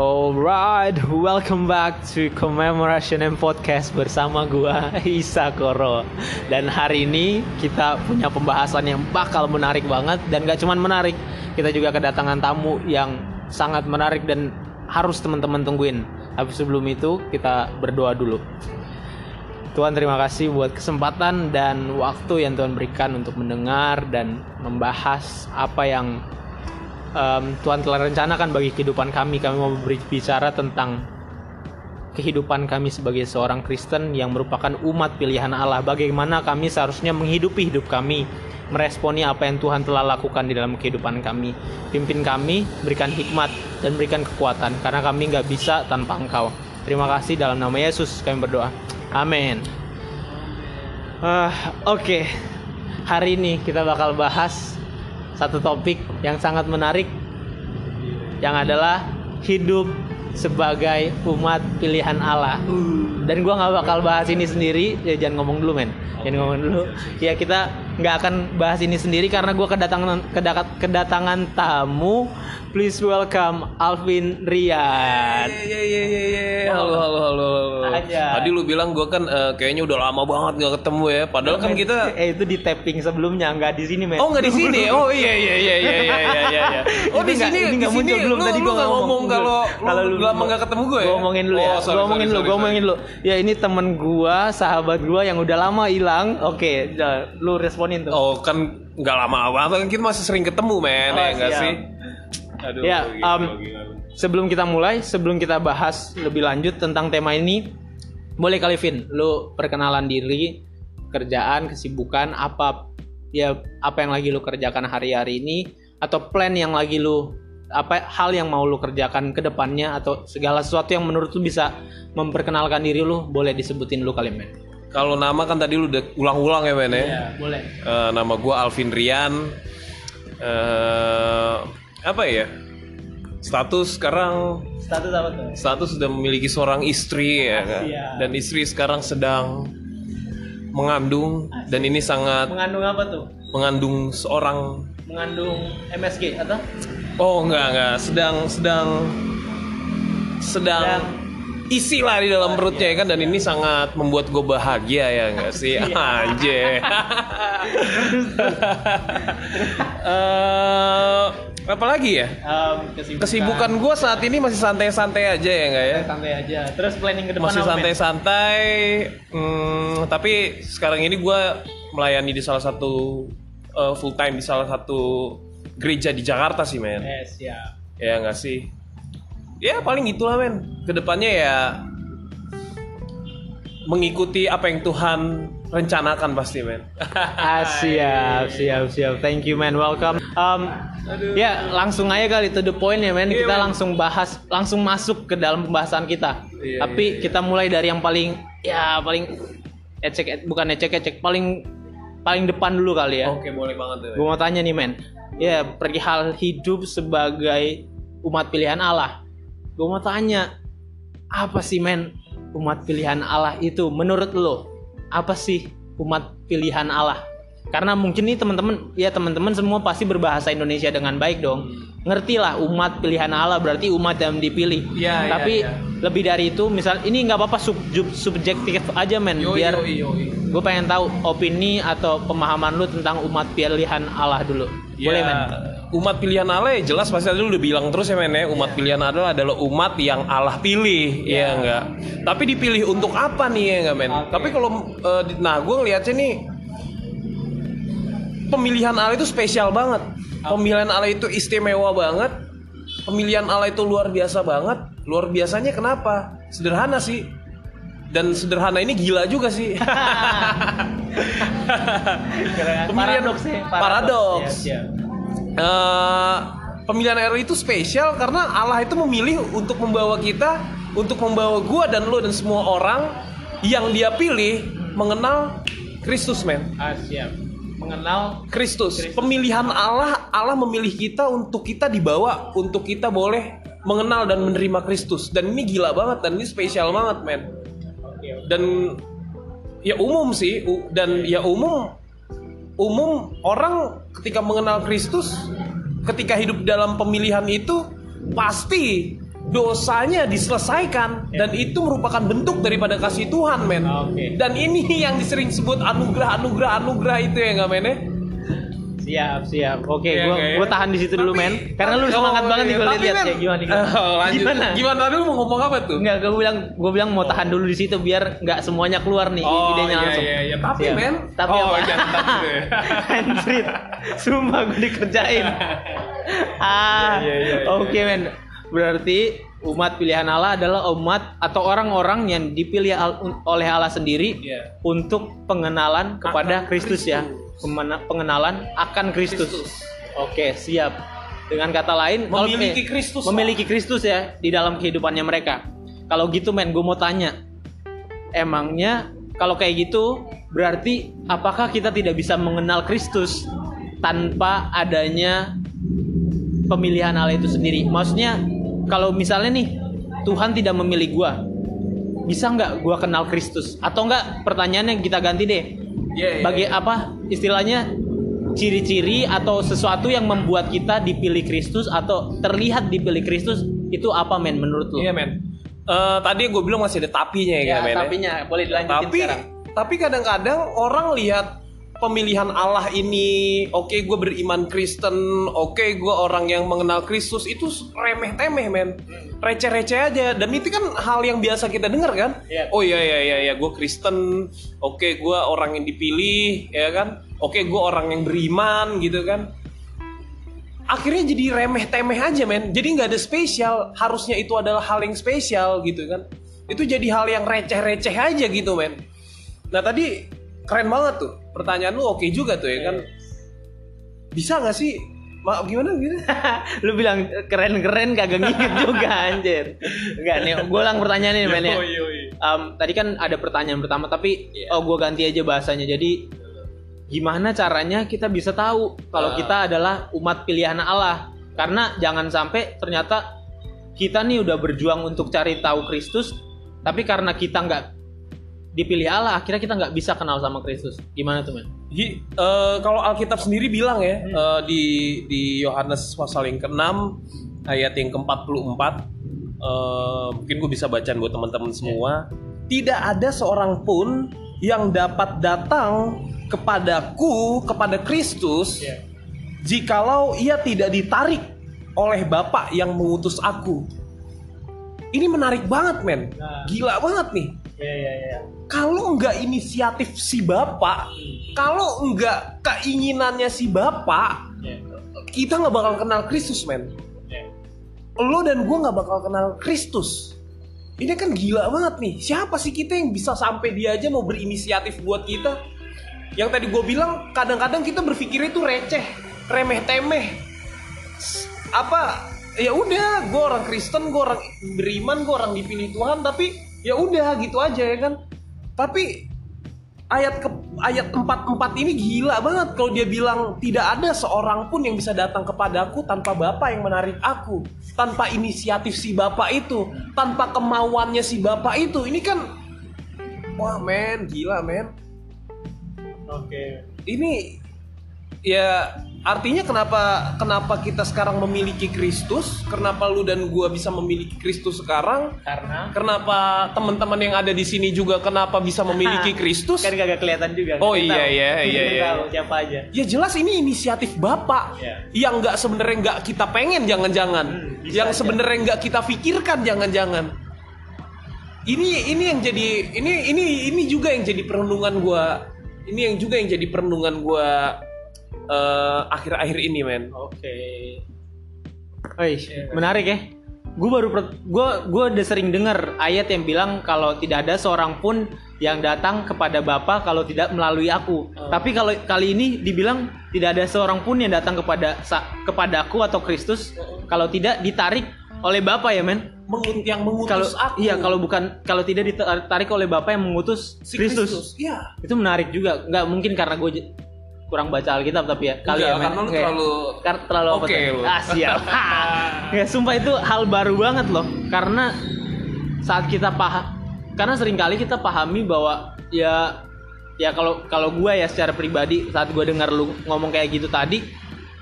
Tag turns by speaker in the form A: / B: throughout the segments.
A: Alright, welcome back to Commemoration and Podcast bersama gua Isa Koro. Dan hari ini kita punya pembahasan yang bakal menarik banget dan gak cuman menarik, kita juga kedatangan tamu yang sangat menarik dan harus teman-teman tungguin. Tapi sebelum itu kita berdoa dulu. Tuhan terima kasih buat kesempatan dan waktu yang Tuhan berikan untuk mendengar dan membahas apa yang um, Tuhan telah rencanakan bagi kehidupan kami. Kami mau berbicara tentang kehidupan kami sebagai seorang Kristen yang merupakan umat pilihan Allah. Bagaimana kami seharusnya menghidupi hidup kami, meresponi apa yang Tuhan telah lakukan di dalam kehidupan kami. Pimpin kami, berikan hikmat dan berikan kekuatan, karena kami nggak bisa tanpa Engkau. Terima kasih dalam nama Yesus kami berdoa. Amin. Uh, Oke, okay. hari ini kita bakal bahas satu topik yang sangat menarik, yang adalah hidup sebagai umat pilihan Allah. Dan gua nggak bakal bahas ini sendiri, ya jangan ngomong dulu men, jangan ngomong dulu. Ya kita nggak akan bahas ini sendiri karena kedatangan kedatangan, kedatangan tamu. Please welcome Alvin Rian.
B: Iya iya iya iya. Halo halo halo. halo.
A: Aja.
B: Tadi lu bilang gua kan eh, kayaknya udah lama banget gak ketemu ya. Padahal kan kita
A: eh itu di tapping sebelumnya nggak di sini men.
B: Oh nggak di sini. Oh iya iya iya iya iya iya iya. iya. Oh di sini
A: ini
B: di sini
A: belum
B: lu,
A: tadi
B: lu
A: gua ngomong.
B: kalau
A: Kalau
B: lu
A: lu-
B: lama gak ketemu gue ya.
A: Gua ngomongin dulu ya.
B: Oh,
A: gua ngomongin
B: sorry,
A: gua ngomongin dulu. Ya ini temen gua, sahabat gua yang udah lama hilang. Oke, lu responin tuh.
B: Oh kan nggak lama banget kan kita masih sering ketemu men
A: Oh,
B: ya nggak sih? Aduh.
A: Ya,
B: gila,
A: um,
B: gila.
A: Sebelum kita mulai, sebelum kita bahas lebih lanjut tentang tema ini, boleh kali Vin, lu perkenalan diri, kerjaan, kesibukan, apa ya apa yang lagi lu kerjakan hari-hari ini atau plan yang lagi lu apa hal yang mau lu kerjakan ke depannya atau segala sesuatu yang menurut lu bisa memperkenalkan diri lu boleh disebutin lu kali men.
B: Kalau nama kan tadi lu udah ulang-ulang ya men ya.
A: Iya, boleh.
B: Eh, nama gua Alvin Rian. eh apa ya? Status sekarang
A: Status apa tuh?
B: status sudah memiliki seorang istri ya kan?
A: Iya.
B: dan istri sekarang sedang mengandung dan ini sangat
A: Mengandung apa tuh?
B: mengandung seorang
A: Mengandung MSG atau?
B: oh enggak enggak sedang sedang sedang
A: Sedang.
B: isi lah di dalam perutnya ya kan dan ini sangat membuat gue bahagia ya enggak sih
A: Iya.
B: anjir Eh, apa lagi ya
A: Um, kesibukan.
B: kesibukan gue saat ini masih santai-santai aja ya enggak ya
A: santai aja. Terus planning ke depan
B: masih santai-santai hmm, tapi sekarang ini gue melayani di salah satu uh, full time di salah satu gereja di Jakarta sih men
A: Eh, siap.
B: ya nggak sih ya paling gitulah men ke depannya ya mengikuti apa yang Tuhan rencanakan pasti men
A: Ah, siap, siap, siap. Thank you, man. Welcome. Um, ya, langsung aja kali to the point ya.
B: Iya,
A: Kita
B: man.
A: langsung bahas, langsung masuk ke dalam pembahasan kita.
B: Iya,
A: Tapi kita mulai dari yang paling, ya paling ecek, bukan ecek ecek, paling paling depan dulu kali ya.
B: oke boleh banget
A: Gue mau tanya nih, men. Ya, perihal hidup sebagai umat pilihan Allah. Gue mau tanya, apa sih, men, umat pilihan Allah itu menurut lo? Apa sih umat pilihan Allah? Karena mungkin nih teman-teman, ya teman-teman semua pasti berbahasa Indonesia dengan baik dong. Ngerti lah umat pilihan Allah berarti umat yang dipilih.
B: Iya, iya,
A: Tapi
B: iya.
A: lebih dari itu, misal ini nggak apa-apa sub- subjektif aja, men.
B: Yoi,
A: biar
B: yoi, yoi.
A: gue pengen tahu opini atau pemahaman lu tentang umat pilihan Allah dulu. Boleh
B: Ya,
A: men?
B: Umat pilihan Allah ya jelas pasti tadi lu udah bilang terus ya men ya. Umat pilihan Allah adalah umat yang Allah pilih ya enggak? Tapi dipilih untuk apa nih ya enggak men?
A: Oke.
B: Tapi kalau di- Nah gue ngeliatnya nih Pemilihan Allah itu spesial banget. Pemilihan Allah itu istimewa banget. Pemilihan Allah itu luar biasa banget. Luar biasanya kenapa? Sederhana sih. Dan sederhana ini gila juga sih. Pemilihan-
A: paradoks ya.
B: paradoks.
A: Ya,
B: Eh, pemilihan RI itu spesial karena Allah itu memilih untuk membawa kita, untuk membawa gua dan lo dan semua orang yang dia pilih mengenal Kristus, men.
A: Ah, siap. Mengenal
B: Kristus. Pemilihan Allah, Allah memilih kita untuk kita dibawa, untuk kita boleh mengenal dan menerima Kristus. Dan ini gila banget dan ini spesial banget, men. Dan ya umum sih dan ya umum umum orang ketika mengenal Kristus ketika hidup dalam pemilihan itu pasti dosanya diselesaikan dan itu merupakan bentuk daripada kasih Tuhan men
A: Oke.
B: dan ini yang sering sebut anugerah anugerah anugerah itu ya nggak men ya?
A: Siap, siap. Oke,
B: Iya,
A: gua
B: kayak-
A: gua tahan di situ dulu, men. Karena lu semangat
B: oh,
A: banget nih
B: iya.
A: gua lihat kayak gimana gimana.
B: Oh, lanjut.
A: Gimana?
B: Gimana lu mau ngomong apa tuh?
A: Enggak, gue bilang gue bilang mau tahan dulu di situ biar nggak semuanya keluar nih
B: Oh
A: idenya
B: iya
A: langsung.
B: iya iya. Tapi
A: Siap.
B: men,
A: Tapi
B: oh,
A: apa?
B: jangan deh.
A: Handfreed. Sumpah gue dikerjain. ah.
B: Iya, iya, iya, iya.
A: Oke, men. Berarti umat pilihan Allah adalah umat atau orang-orang yang dipilih al- oleh Allah sendiri
B: Iya.
A: untuk pengenalan kepada Kristus ya. Pengenalan akan Kristus. Oke, siap. Dengan kata lain,
B: Memiliki
A: eh,
B: Kristus.
A: memiliki Kristus ya di dalam kehidupannya mereka. Kalau gitu men, gue mau tanya, emangnya kalau kayak gitu berarti apakah kita tidak bisa mengenal Kristus tanpa adanya pemilihan Allah itu sendiri? Maksudnya kalau misalnya nih Tuhan tidak memilih gue, bisa nggak gue kenal Kristus? Atau nggak? Pertanyaannya kita ganti deh.
B: Iya, iya,
A: Bagi
B: iya.
A: apa istilahnya ciri-ciri atau sesuatu yang membuat kita dipilih Kristus atau terlihat dipilih Kristus itu apa men menurut lu?
B: Iya men. Eh, tadi gue bilang masih ada tapinya ya,
A: Ya,
B: men. ya?
A: tapinya boleh dilanjutin
B: Tapi
A: sekarang.
B: tapi kadang-kadang orang lihat pemilihan Allah ini, oke gue beriman Kristen, oke gue orang yang mengenal Kristus itu remeh temeh men, receh-receh aja. Dan itu kan hal yang biasa kita dengar kan?
A: Iya.
B: Oh iya iya iya iya gue Kristen, oke gue orang yang dipilih, ya kan? Oke gue orang yang beriman gitu kan? akhirnya jadi remeh temeh aja men jadi nggak ada spesial harusnya itu adalah hal yang spesial gitu kan itu jadi hal yang receh-receh aja gitu men nah tadi keren banget tuh pertanyaan lu oke juga tuh ya kan bisa nggak sih Ma, gimana gitu
A: lu bilang keren-keren kagak ngikut juga anjir. Enggak nih, gue ulang pertanyaannya nih men ya. Um, tadi kan ada pertanyaan pertama tapi
B: Iya.
A: oh gue ganti aja bahasanya. Jadi gimana caranya kita bisa tahu kalau
B: Ah.
A: kita adalah umat pilihan Allah? Karena jangan sampai ternyata kita nih udah berjuang untuk cari tahu Kristus, tapi karena kita nggak dipilih Allah, akhirnya kita nggak bisa kenal sama Kristus. Gimana tuh men?
B: Hi- eh, kalau Alkitab sendiri bilang ya eh, di di Yohanes pasal yang ke-6 ayat yang ke-44 eh, mungkin gue bisa bacaan buat teman-teman semua tidak ada seorang pun yang dapat datang kepadaku kepada Kristus jikalau ia tidak ditarik oleh Bapa yang mengutus aku ini menarik banget men
A: Nah.
B: gila banget nih
A: Iya iya iya.
B: kalau nggak inisiatif si bapak, kalau nggak keinginannya si bapak, kita nggak bakal kenal Kristus, men. Lo dan gue nggak bakal kenal Kristus. Ini kan gila banget nih. Siapa sih kita yang bisa sampai dia aja mau berinisiatif buat kita? Yang tadi gue bilang, kadang-kadang kita berpikir itu receh, remeh temeh. Apa? Ya udah, gue orang Kristen, gue orang beriman, gue orang dipilih Tuhan, tapi ya udah gitu aja ya kan. Tapi ayat ke ayat 44 ini gila banget kalau dia bilang tidak ada seorang pun yang bisa datang kepadaku tanpa Bapak yang menarik aku, tanpa inisiatif si Bapak itu, tanpa kemauannya si Bapak itu. Ini kan wah men, gila men.
A: Oke.
B: Ini ya artinya kenapa kenapa kita sekarang memiliki Kristus? Kenapa lu dan gua bisa memiliki Kristus sekarang?
A: Karena
B: Kenapa teman-teman yang ada di sini juga kenapa bisa memiliki Kristus?
A: kan kagak kelihatan juga.
B: Oh,
A: nggak
B: iya,
A: tahu.
B: iya, iya, iya.
A: tahu siapa aja.
B: Ya jelas ini inisiatif Bapak
A: Iya.
B: yang nggak sebenarnya nggak kita pengen jangan-jangan,
A: Hmm,
B: yang sebenarnya nggak kita pikirkan jangan-jangan. Ini ini yang jadi ini ini ini juga yang jadi perenungan gua. Ini yang juga yang jadi perenungan gua eh, akhir-akhir ini men.
A: Oke. Wih, menarik ya. Gue baru gue gue udah sering dengar ayat yang bilang kalau tidak ada seorang pun yang datang kepada Bapa kalau tidak melalui aku. Tapi kalau kali ini dibilang tidak ada seorang pun yang datang kepada sa, kepadaku atau Kristus kalau tidak ditarik oleh Bapa ya men.
B: Mengut yang
A: Kalau
B: mengutus aku.
A: iya kalau bukan kalau tidak ditarik oleh Bapa yang mengutus
B: si
A: Kristus.
B: Iya.
A: Itu menarik juga. Nggak mungkin karena gue kurang baca Alkitab tapi ya kali
B: Enggak,
A: ya men.
B: karena lu terlalu
A: Kar- terlalu apa
B: Oke, lu.
A: Ah, siap. ya, sumpah itu hal baru banget loh. Karena saat kita paham karena sering kali kita pahami bahwa ya ya kalau kalau gue ya secara pribadi saat gue dengar lu ngomong kayak gitu tadi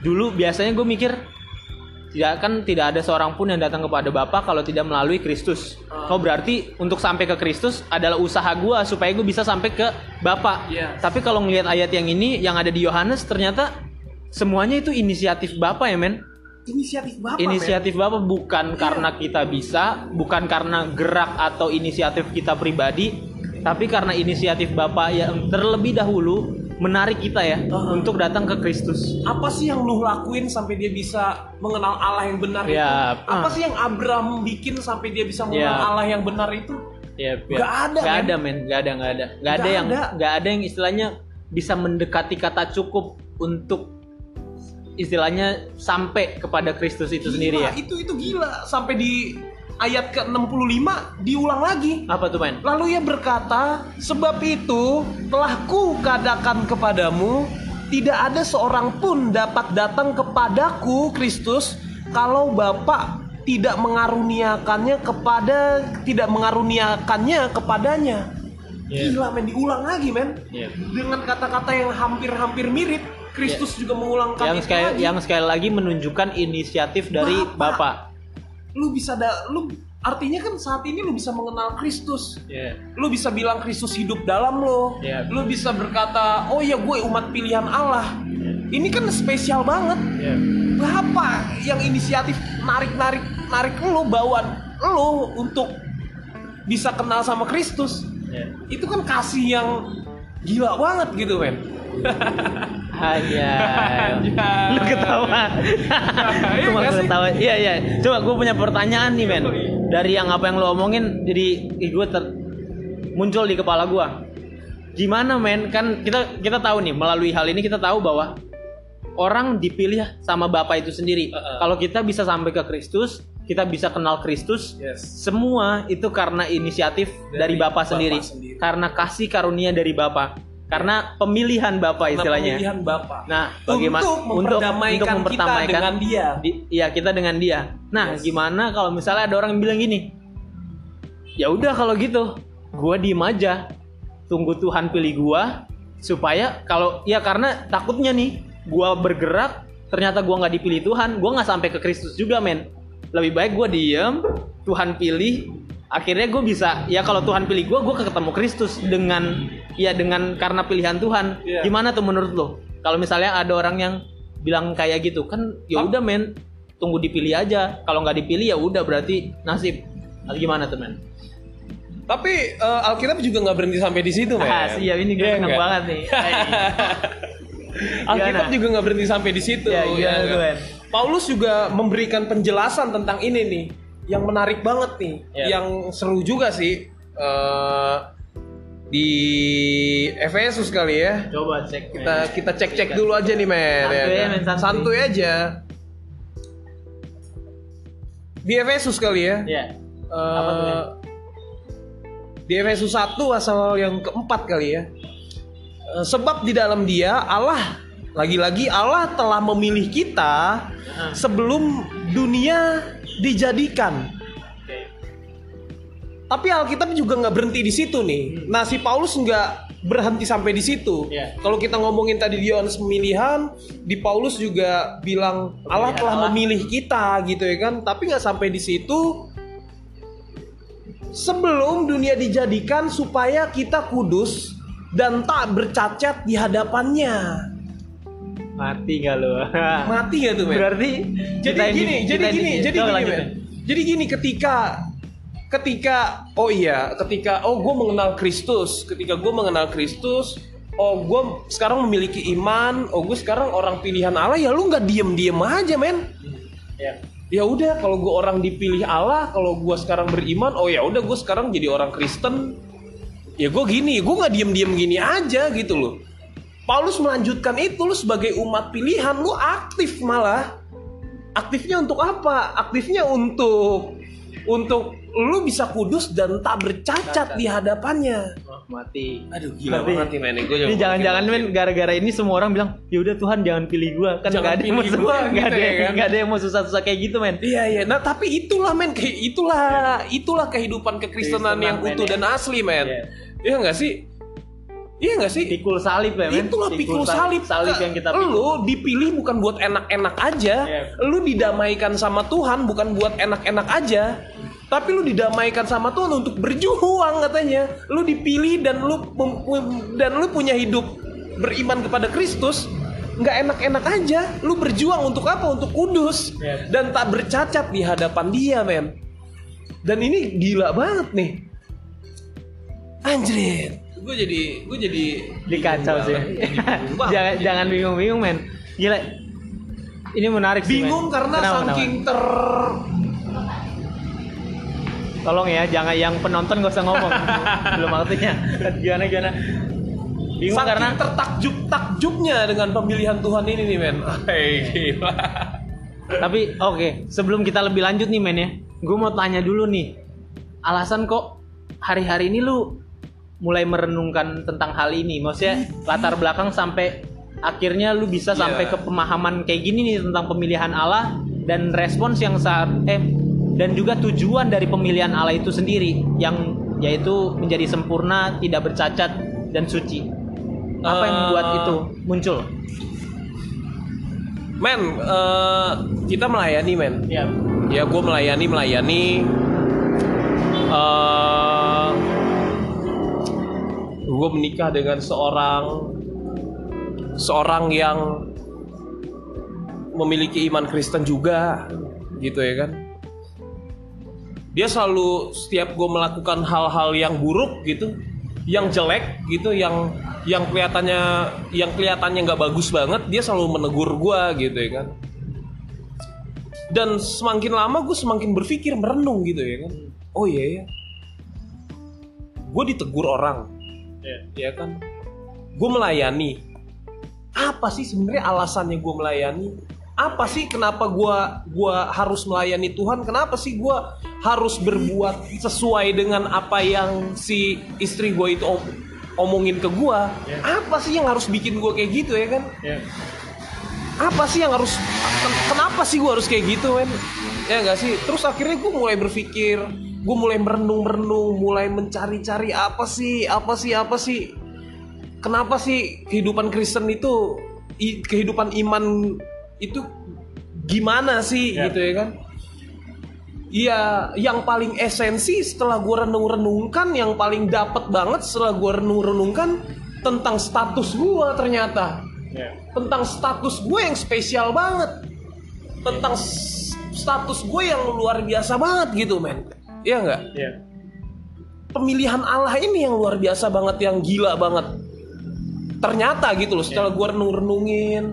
A: dulu biasanya gue mikir tidak kan tidak ada seorang pun yang datang kepada Bapa kalau tidak melalui Kristus. Oh berarti untuk sampai ke Kristus adalah usaha gue supaya gue bisa sampai ke Bapa.
B: Yes.
A: Tapi kalau ngelihat ayat yang ini yang ada di Yohanes ternyata semuanya itu inisiatif Bapa ya men.
B: Inisiatif Bapak.
A: Inisiatif
B: men.
A: Bapak bukan iya. karena kita bisa, bukan karena gerak atau inisiatif kita pribadi, tapi karena inisiatif Bapak yang terlebih dahulu menarik kita ya uh, untuk datang ke Kristus.
B: Apa sih yang lu lakuin sampai dia bisa mengenal Allah yang benar
A: ya,
B: itu? Uh. Apa sih yang Abraham bikin sampai dia bisa mengenal ya. Allah yang benar itu?
A: Ya, ya. Gak ada, gak ada men, gak ada, gak ada, gak, gak ada yang, ada. gak ada yang istilahnya bisa mendekati kata cukup untuk istilahnya sampai kepada Kristus itu gila, sendiri ya.
B: Itu itu gila sampai di ayat ke-65 diulang lagi.
A: Apa tuh, main?
B: Lalu ia berkata, "Sebab itu telah ku kadakan kepadamu, tidak ada seorang pun dapat datang kepadaku Kristus kalau Bapa tidak mengaruniakannya kepada tidak mengaruniakannya kepadanya." Yeah. Gila men diulang lagi men. Yeah. Dengan kata-kata yang hampir-hampir mirip, Kristus yeah. juga mengulangkan
A: yang sekali, lagi. Yang sekali lagi menunjukkan inisiatif dari Bapak. Bapak
B: lu bisa da lu artinya kan saat ini lu bisa mengenal Kristus.
A: Yeah.
B: Lu bisa bilang Kristus hidup dalam lo.
A: Yeah.
B: Lu bisa berkata, "Oh ya gue umat pilihan Allah." Yeah. Ini kan spesial banget.
A: Yeah.
B: Berapa yang inisiatif narik-narik narik lu bawa lu untuk bisa kenal sama Kristus?
A: Yeah.
B: Itu kan kasih yang gila banget gitu, men.
A: Hanya lu ketawa. Cuma iya ketawa. Iya iya. Coba gue punya pertanyaan nih men. Dari yang apa yang lo omongin jadi gue ter muncul di kepala gue. Gimana men? Kan kita kita tahu nih melalui hal ini kita tahu bahwa orang dipilih sama Bapak itu sendiri. Uh -uh. Kalau kita bisa sampai ke Kristus, kita bisa kenal Kristus.
B: Yes.
A: Semua itu karena inisiatif dari, dari Bapak, Bapak sendiri. sendiri. Karena kasih karunia dari Bapak karena pemilihan bapak istilahnya.
B: Pemilihan bapak.
A: Nah, bagaimana
B: untuk mempertamaikan, untuk, mempertamaikan kita dengan dia.
A: Di, ya kita dengan dia. Nah, yes. gimana kalau misalnya ada orang yang bilang gini? Ya udah kalau gitu, gua diem aja, tunggu Tuhan pilih gua supaya kalau ya karena takutnya nih, gua bergerak ternyata gua nggak dipilih Tuhan, gua nggak sampai ke Kristus juga men. Lebih baik gua diem, Tuhan pilih, akhirnya gue bisa ya kalau Tuhan pilih gue gue ketemu Kristus dengan ya dengan karena pilihan Tuhan. Yeah. gimana tuh menurut lo? Kalau misalnya ada orang yang bilang kayak gitu kan ya udah men. Tunggu dipilih aja. Kalau nggak dipilih ya udah berarti nasib. Gimana tuh men?
B: Tapi uh, Alkitab juga nggak berhenti sampai di situ men.
A: Ah, iya ini gue yeah, seneng banget nih.
B: Alkitab juga nggak berhenti sampai di situ.
A: Ya, ya, ya.
B: Paulus juga memberikan penjelasan tentang ini nih yang menarik banget nih, yeah. yang seru juga sih uh, di Efesus kali ya.
A: Coba cek.
B: Kita man. kita cek cek dulu aja nih men.
A: Santuy, ya, kan? men, santuy.
B: santuy aja. Di Efesus kali ya.
A: Iya. Yeah.
B: Uh, di Efesus 1 asal yang keempat kali ya. Uh, sebab di dalam dia Allah lagi-lagi Allah telah memilih kita sebelum dunia dijadikan. Tapi Alkitab juga nggak berhenti di situ nih. Hmm. Nah si Paulus nggak berhenti sampai di situ.
A: Yeah.
B: Kalau kita ngomongin tadi di Yohanes pemilihan, di Paulus juga bilang Allah telah Allah. memilih kita gitu ya kan. Tapi nggak sampai di situ. Sebelum dunia dijadikan supaya kita kudus dan tak bercacat di hadapannya.
A: Mati gak lu?
B: Mati gak tuh men?
A: Berarti
B: jadi gini, jadi gini, jadi gini men. Jadi gini ketika ketika oh iya ketika oh gue mengenal Kristus. Ketika gue mengenal Kristus oh gue sekarang memiliki iman. Oh gue sekarang orang pilihan Allah ya lu nggak diem diem aja men.
A: Ya.
B: Ya udah kalau gue orang dipilih Allah kalau gue sekarang beriman oh ya udah gue sekarang jadi orang Kristen. Ya gue gini gue nggak diem diem gini aja gitu loh Paulus melanjutkan itu lu sebagai umat pilihan lu aktif malah. Aktifnya untuk apa? Aktifnya untuk untuk lu bisa kudus dan tak bercacat di hadapannya.
A: Oh, mati.
B: Aduh gila mati. banget men. Gue
A: ini jangan-jangan men gara-gara ini semua orang bilang ya udah Tuhan jangan pilih gue kan jangan gak ada yang mau gua, gak gitu ada ya, kan? gak ada yang mau susah-susah kayak gitu men.
B: Iya iya. Nah tapi itulah men kayak itulah itulah kehidupan kekristenan yang utuh ya. dan asli men. Yeah. iya nggak sih Iya nggak sih?
A: Pikul salib ya, men?
B: Itulah pikul salib.
A: Salib yang kita pikul.
B: Lu dipilih bukan buat enak-enak aja.
A: Iya.
B: Lu didamaikan sama Tuhan bukan buat enak-enak aja. Tapi lu didamaikan sama Tuhan untuk berjuang katanya. Lu dipilih dan lu dan lu punya hidup beriman kepada Kristus nggak enak-enak aja. Lu berjuang untuk apa? Untuk kudus
A: Iya.
B: dan tak bercacat di hadapan Dia, men. Dan ini gila banget nih. Anjrit. Gue jadi gue jadi
A: Dikacau sih. Jangan jangan bingung-bingung, men. Gila. Ini menarik sih, men.
B: bingung karena
A: Kenapa,
B: saking ter
A: kenapa? Tolong ya, jangan yang penonton gak usah ngomong. Belum artinya. Gimana gimana? Bingung
B: saking
A: karena
B: tertakjub takjubnya dengan pemilihan Tuhan ini nih men. Hei, gila.
A: Tapi oke, sebelum kita lebih lanjut nih men ya, gue mau tanya dulu nih, alasan kok hari-hari ini lu mulai merenungkan tentang hal ini, maksudnya latar belakang sampai akhirnya lu bisa
B: Iya.
A: sampai ke pemahaman kayak gini nih tentang pemilihan Allah dan respons yang saat eh dan juga tujuan dari pemilihan Allah itu sendiri yang yaitu menjadi sempurna, tidak bercacat dan suci. Apa yang
B: Eh,
A: membuat itu muncul?
B: Men, eh, kita melayani men.
A: Ya.
B: Ya gue melayani melayani. eh gue menikah dengan seorang seorang yang memiliki iman Kristen juga, gitu ya kan. Dia selalu setiap gue melakukan hal-hal yang buruk gitu, yang jelek gitu, yang yang kelihatannya yang kelihatannya nggak bagus banget, dia selalu menegur gue gitu ya kan? Dan semakin lama gue semakin berpikir merenung gitu ya kan? Oh iya ya. Gue ditegur orang ya kan? Gue melayani. Apa sih sebenarnya alasannya gue melayani? Apa sih kenapa gue gua harus melayani Tuhan? Kenapa sih gue harus berbuat sesuai dengan apa yang si istri gue itu om- omongin ke gue apa sih yang harus bikin gue kayak gitu ya kan? Apa sih yang harus ken- kenapa sih gue harus kayak gitu men? Ya gak sih? Terus akhirnya gue mulai berpikir gue mulai merenung-merenung mulai mencari-cari apa sih apa sih apa sih. Kenapa sih kehidupan Kristen itu i- kehidupan iman itu gimana sih
A: Ya.
B: gitu ya kan? Iya, yang paling esensi setelah gue renung-renungkan, yang paling dapat banget setelah gue renung-renungkan tentang status gue ternyata. Tentang status gue yang spesial banget. Tentang status gue yang luar biasa banget gitu men Iya nggak pemilihan Allah ini yang luar biasa banget yang gila banget ternyata gitu loh setelah gue renung-renungin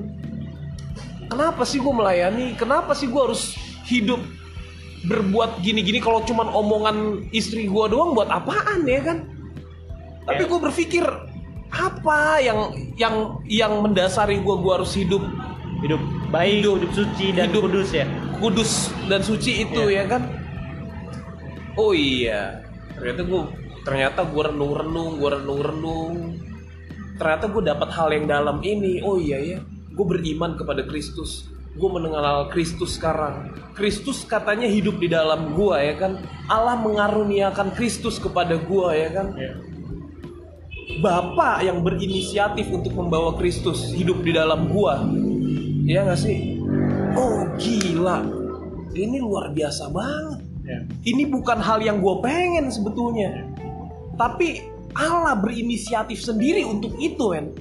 B: kenapa sih gue melayani kenapa sih gue harus hidup berbuat gini-gini kalau cuman omongan istri gue doang buat apaan ya kan tapi
A: Ya.
B: gue berpikir apa yang yang yang mendasari gue gue harus hidup
A: hidup baik,
B: Hidup.
A: hidup, suci dan
B: Hidup.
A: kudus ya.
B: kudus dan suci itu
A: Iya.
B: ya kan oh iya ternyata gue ternyata gue renung-renung gue renung-renung ternyata gue dapat hal yang dalam ini oh iya ya gue beriman kepada Kristus gue mengenal Kristus sekarang Kristus katanya hidup di dalam gue ya kan Allah mengaruniakan Kristus kepada gue ya kan Bapak yang berinisiatif untuk membawa Kristus hidup di dalam gua. Iya gak sih? Oh gila. Ini luar biasa banget. Ini bukan hal yang gue pengen sebetulnya. Tapi Allah berinisiatif sendiri untuk itu, men.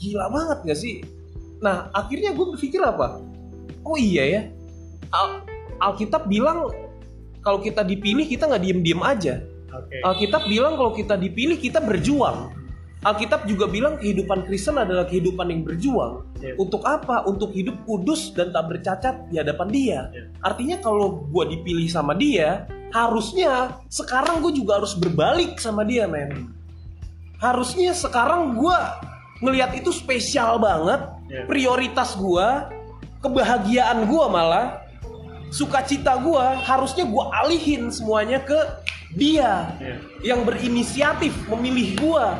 B: Gila banget gak sih? Nah, akhirnya gue berpikir apa? Oh iya ya. Al- Alkitab bilang kalau kita dipilih kita nggak diem-diem aja.
A: Oke.
B: Alkitab bilang kalau kita dipilih kita berjuang. Alkitab juga bilang kehidupan Kristen adalah kehidupan yang berjuang.
A: Iya.
B: Untuk apa? Untuk hidup kudus dan tak bercacat di hadapan Dia.
A: Iya.
B: Artinya kalau gue dipilih sama Dia, harusnya sekarang gue juga harus berbalik sama Dia, men. Harusnya sekarang gue ngelihat itu spesial banget.
A: Iya.
B: Prioritas gue, kebahagiaan gue malah, sukacita gue harusnya gue alihin semuanya ke Dia
A: Iya.
B: yang berinisiatif memilih gua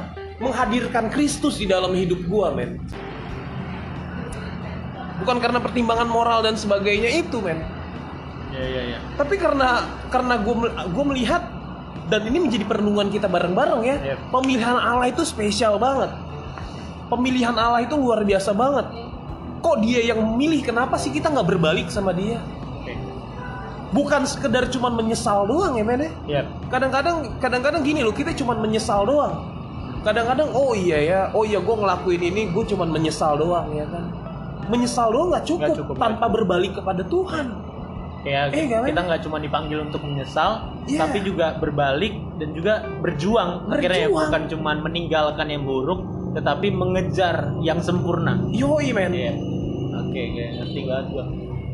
B: menghadirkan Kristus di dalam hidup gua men bukan karena pertimbangan moral dan sebagainya itu men
A: Iya, iya, iya.
B: tapi karena karena gua mel- gua melihat dan ini menjadi perenungan kita bareng-bareng ya.
A: Yep.
B: Pemilihan Allah itu spesial banget. Pemilihan Allah itu luar biasa banget. Kok dia yang memilih? Kenapa sih kita nggak berbalik sama dia? Bukan sekedar cuman menyesal doang ya men ya.
A: Yap.
B: Kadang-kadang kadang-kadang gini loh, kita cuman menyesal doang. Kadang-kadang oh iya ya, oh iya gue ngelakuin ini, gue cuman menyesal doang ya kan. Menyesal doang nggak cukup,
A: cukup,
B: tanpa berbalik kepada Tuhan.
A: Ya,
B: Eh,
A: kita nggak cuma dipanggil untuk menyesal,
B: Iya.
A: tapi juga berbalik dan juga berjuang. Akhirnya ya,
B: Berjuang.
A: bukan cuma meninggalkan yang buruk, tetapi mengejar yang sempurna.
B: Yoi men.
A: Iya. Oke, oke, ngerti banget gua.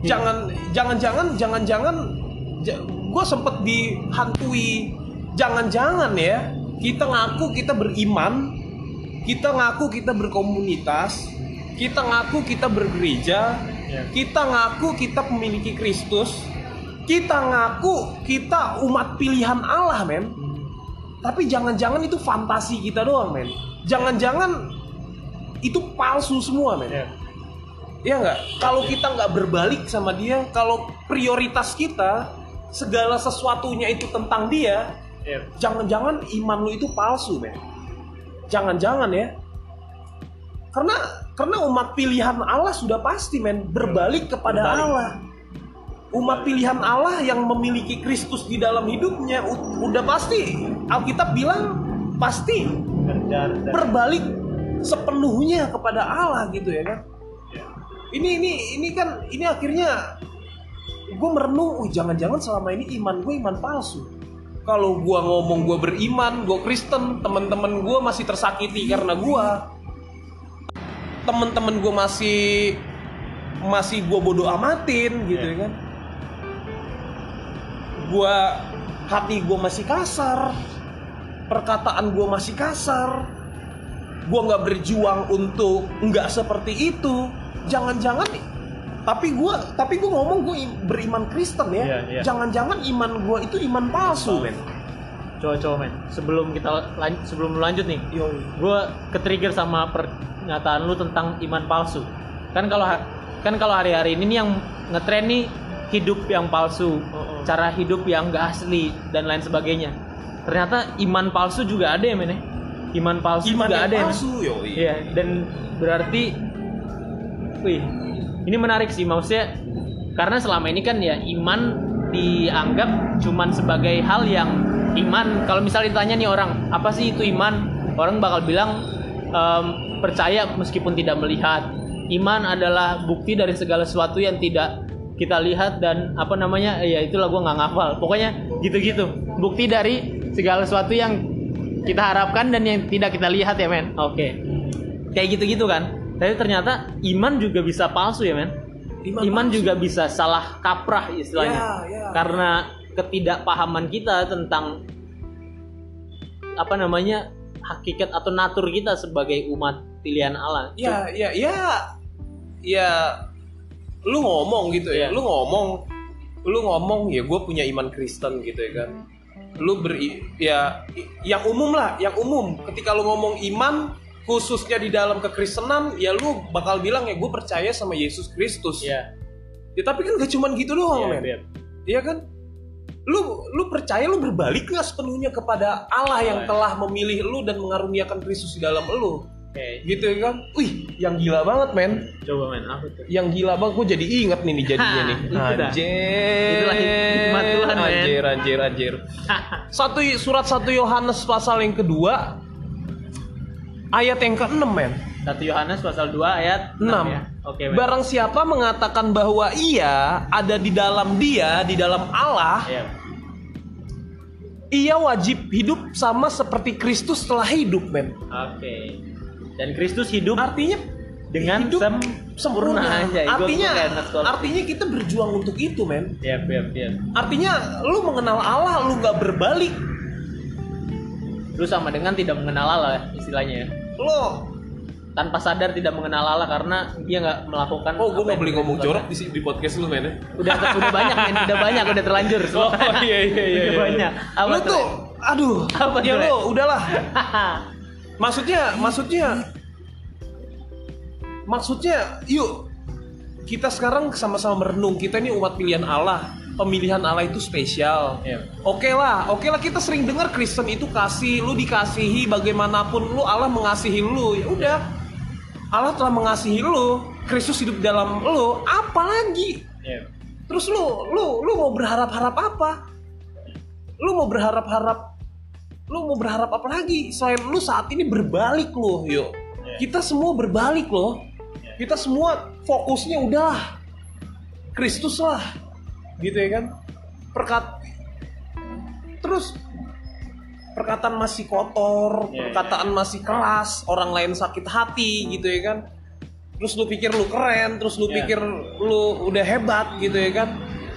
B: jangan jangan-jangan jangan-jangan gue sempet dihantui jangan-jangan ya kita ngaku kita beriman kita ngaku kita berkomunitas kita ngaku kita bergereja
A: Iya.
B: kita ngaku kita memiliki Kristus kita ngaku kita umat pilihan Allah men tapi jangan-jangan itu fantasi kita doang men jangan-jangan itu palsu semua men
A: Iya.
B: Iya nggak? Kalau kita nggak berbalik sama dia, kalau prioritas kita segala sesuatunya itu tentang dia,
A: Iya.
B: jangan-jangan iman lu itu palsu, men. Jangan-jangan ya. Karena karena umat pilihan Allah sudah pasti, men, berbalik kepada
A: Berbalik.
B: Allah. Umat pilihan Allah yang memiliki Kristus di dalam hidupnya udah pasti Alkitab bilang pasti berbalik sepenuhnya kepada Allah gitu ya kan ini ini ini kan ini akhirnya gue merenung jangan-jangan selama ini iman gue iman palsu kalau gue ngomong gue beriman gue Kristen teman-teman gue masih tersakiti karena gue teman-teman gue masih masih gue bodoh amatin gitu
A: Iya.
B: ya kan? Gue hati gue masih kasar perkataan gue masih kasar. Gue nggak berjuang untuk nggak seperti itu. Jangan-jangan tapi gue tapi gue ngomong gue beriman Kristen ya
A: Iya, iya.
B: jangan-jangan iman gue itu iman palsu men
A: coba-coba men. Sebelum kita lan- sebelum lu lanjut nih, gue ketrigger sama pernyataan lu tentang iman palsu. Kan kalau kan kalau hari-hari ini nih yang ngetren nih hidup yang palsu,
B: Oh, oh.
A: cara hidup yang gak asli dan lain sebagainya. Ternyata iman palsu juga ada ya men ya? Iman palsu
B: iman
A: juga
B: yang
A: ada ya men?
B: palsu yoi.
A: Iya, dan berarti wih, ini menarik sih maksudnya karena selama ini kan ya iman dianggap cuman sebagai hal yang iman. Kalau misalnya ditanya nih orang, apa sih itu iman? Orang bakal bilang em, percaya meskipun tidak melihat. Iman adalah bukti dari segala sesuatu yang tidak kita lihat dan apa namanya ya itulah gua nggak ngafal. Pokoknya gitu-gitu. Bukti dari segala sesuatu yang kita harapkan dan yang tidak kita lihat ya men. Oke kayak gitu-gitu kan tapi ternyata iman juga bisa palsu ya men?
B: Iman
A: iman,
B: palsu.
A: juga bisa salah kaprah istilahnya.
B: Ya, ya.
A: karena ketidakpahaman kita tentang apa namanya hakikat atau natur kita sebagai umat pilihan Allah.
B: Ya ya ya. Ya lu ngomong gitu ya.
A: Iya.
B: lu ngomong lu ngomong ya gue punya iman Kristen gitu ya kan. Lu beri ya yang umum lah yang umum. Ketika lu ngomong iman khususnya di dalam kekristenan ya lu bakal bilang ya gue percaya sama Yesus Kristus.
A: Ya
B: ya tapi kan gak cuman gitu doang
A: Iya,
B: men.
A: Beb.
B: Iya kan? Lu lu percaya lu berbalik nggak sepenuhnya kepada Allah yang
A: Iya.
B: telah memilih lu dan mengaruniakan Kristus di dalam lu?
A: Oke.
B: Gitu ya kan? Wih yang gila banget men.
A: Coba men apa tuh?
B: Yang gila banget gue jadi inget nih nih jadinya nih. Anjir.
A: Itulah hikmat Tuhan, men.
B: anjir anjir anjir. Satu surat satu Yohanes pasal yang kedua ayat yang ke-6 men.
A: 1 Yohanes pasal 2 ayat 6,
B: 6
A: ya. Oke men
B: barang siapa mengatakan bahwa ia ada di dalam dia di dalam Allah
A: Iya.
B: ia wajib hidup sama seperti Kristus telah hidup men.
A: Oke. Dan Kristus hidup
B: artinya
A: dengan
B: hidup
A: sem sempurna. aja
B: artinya artinya kita berjuang untuk itu men.
A: Iya, iya, iya.
B: artinya lu mengenal Allah lu nggak berbalik
A: Lu sama dengan tidak mengenal Allah ya, istilahnya ya.
B: lo
A: Tanpa sadar tidak mengenal Allah karena dia nggak melakukan
B: oh gue nggak
A: yang
B: boleh ngomong jorok di, di podcast lu men ya?
A: Udah udah banyak men, udah banyak, udah terlanjur.
B: oh iya iya iya,
A: Udah
B: iya.
A: banyak. Apa
B: lu tuh aduh
A: Apa
B: ya
A: Le?
B: udahlah maksudnya maksudnya maksudnya yuk kita sekarang sama-sama merenung kita ini umat pilihan Allah pemilihan Allah itu spesial.
A: Iya.
B: Oke lah, oke lah kita sering dengar Kristen itu kasih, lu dikasihi bagaimanapun lu Allah mengasihi lu. Ya udah. Allah telah mengasihi lu, Kristus hidup dalam lu, apa lagi?
A: Iya.
B: Terus lu lu lu mau berharap-harap apa? Lu mau berharap-harap lu mau berharap apa lagi selain lu saat ini berbalik loh, yuk.
A: Iya.
B: Kita semua berbalik loh. Kita semua fokusnya udah Kristus lah. Gitu ya kan? Perkat terus perkataan masih kotor,
A: Iya,
B: perkataan masih keras, orang lain sakit hati gitu ya kan. Terus lu pikir lu keren, terus lu
A: Iya.
B: pikir lu udah hebat gitu ya kan.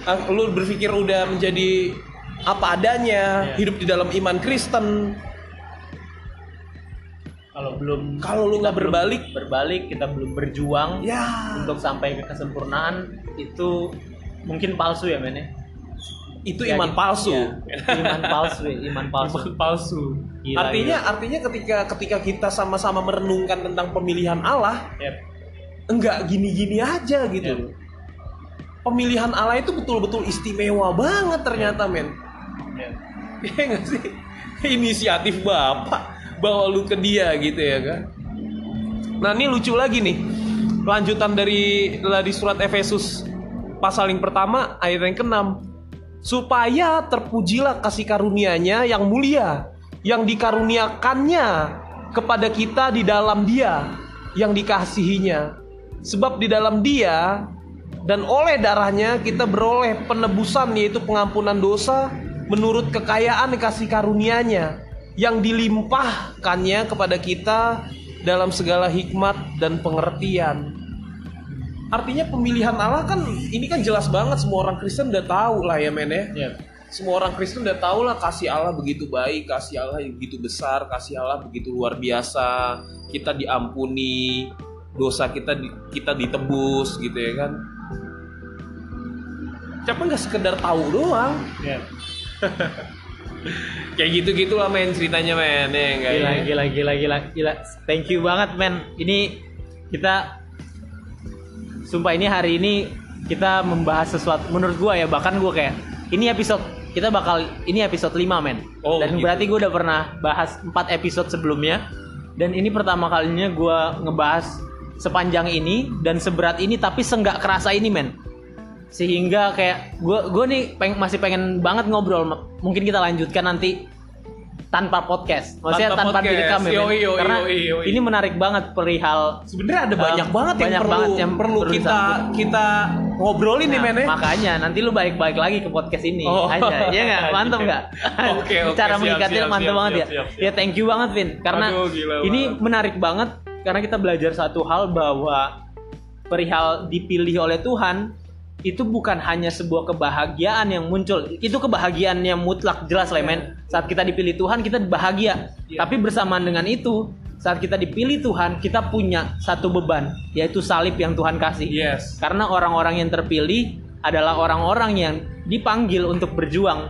B: Ah, Lu berpikir udah menjadi apa adanya,
A: Iya.
B: hidup di dalam iman Kristen.
A: Kalau belum
B: Kalau lu nggak berbalik,
A: berbalik kita belum berjuang
B: ya
A: untuk sampai ke kesempurnaan itu mungkin palsu ya men ya?
B: itu
A: Ya,
B: iman
A: gitu.
B: palsu.
A: Ya, iman palsu ya, iman palsu
B: Iman palsu.
A: Gila,
B: artinya artinya ketika ketika kita sama-sama merenungkan tentang pemilihan Allah,
A: Yep.
B: enggak gini-gini aja gitu.
A: Yep.
B: Pemilihan Allah itu betul-betul istimewa banget ternyata, men.
A: Yep.
B: Iya nggak sih? Inisiatif Bapak bawa lu ke dia gitu ya kan. Nah, ini lucu lagi nih. Lanjutan dari dari surat Efesus pasal yang pertama ayat yang ke-6. Supaya terpujilah kasih karunia-Nya yang mulia yang dikaruniakannya kepada kita di dalam Dia yang dikasihinya. Sebab di dalam Dia dan oleh darahnya kita beroleh penebusan yaitu pengampunan dosa menurut kekayaan kasih karunia-Nya yang dilimpahkannya kepada kita dalam segala hikmat dan pengertian. Artinya pemilihan Allah kan ini kan jelas banget semua orang Kristen udah tahu lah ya men ya.
A: Yep.
B: Semua orang Kristen udah tahu lah kasih Allah begitu baik, kasih Allah begitu besar, kasih Allah begitu luar biasa. Kita diampuni, dosa kita di- kita ditebus gitu ya kan. Siapa nggak sekedar tahu doang?
A: Yep.
B: Kayak gitu gitulah men ceritanya men ya
A: Gila,
B: ya?
A: gila, gila, gila, gila. Thank you banget, men. Ini kita, sumpah ini hari ini kita membahas sesuatu. Menurut gua ya, bahkan gua kayak ini episode kita bakal ini episode 5 men.
B: Oh,
A: Dan
B: gitu.
A: berarti gua udah pernah bahas 4 episode sebelumnya. Dan ini pertama kalinya gua ngebahas sepanjang ini dan seberat ini tapi senggak kerasa ini men sehingga kayak gue gue nih peng, masih pengen banget ngobrol mungkin kita lanjutkan nanti tanpa podcast maksudnya
B: Tanpa
A: tanpa,
B: podcast.
A: direkam ya.
B: Yoi, yoi,
A: karena
B: yoi, yoi.
A: ini menarik banget perihal
B: Sebenarnya ada
A: Um,
B: banyak banget yang
A: banyak
B: perlu
A: banget yang
B: perlu kita
A: disambung.
B: kita ngobrolin nih
A: Nah,
B: men ya.
A: makanya nanti lu balik-balik lagi ke podcast ini
B: Oh.
A: aja ya nggak mantap nggak
B: Oke, oke,
A: cara
B: siap,
A: mengikatnya
B: siap,
A: mantap
B: siap,
A: banget ya
B: siap, siap,
A: ya thank you banget Vin karena
B: Aduh,
A: ini
B: banget.
A: menarik banget karena kita belajar satu hal bahwa perihal dipilih oleh Tuhan itu bukan hanya sebuah kebahagiaan yang muncul itu kebahagiaan yang mutlak jelas lah men saat kita dipilih Tuhan kita bahagia
B: Iya.
A: tapi bersamaan dengan itu saat kita dipilih Tuhan kita punya satu beban yaitu salib yang Tuhan kasih
B: Yes.
A: karena orang-orang yang terpilih adalah orang-orang yang dipanggil untuk berjuang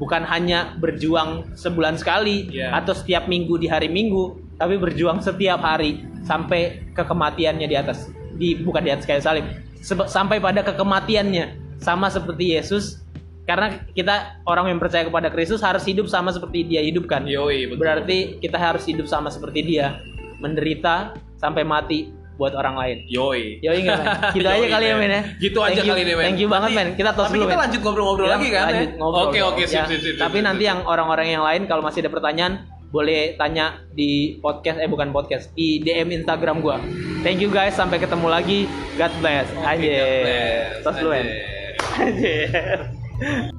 A: bukan hanya berjuang sebulan sekali
B: Yeah.
A: atau setiap minggu di hari Minggu tapi berjuang setiap hari sampai ke kematiannya di atas di bukan di atas kayu salib sampai pada kekematiannya sama seperti Yesus karena kita orang yang percaya kepada Kristus harus hidup sama seperti dia hidup kan
B: Yoi, betul.
A: berarti kita harus hidup sama seperti dia menderita sampai mati buat orang lain
B: Yoi.
A: Yoi enggak, men? Gitu aja kali ya, men ya.
B: Gitu aja
A: you-
B: kali ini, men.
A: Thank you banget, men. Kita tos
B: Tapi
A: dulu,
B: kita
A: men.
B: lanjut ngobrol-ngobrol
A: Kita
B: lagi kan, ya? Oke, oke, sip,
A: Ya.
B: sip, sip,
A: Tapi
B: sip,
A: nanti
B: sip.
A: yang orang-orang yang lain kalau masih ada pertanyaan boleh tanya di podcast eh bukan podcast di DM Instagram gua. Thank you guys, sampai ketemu lagi. God bless. Aja.
B: God bless.
A: Tos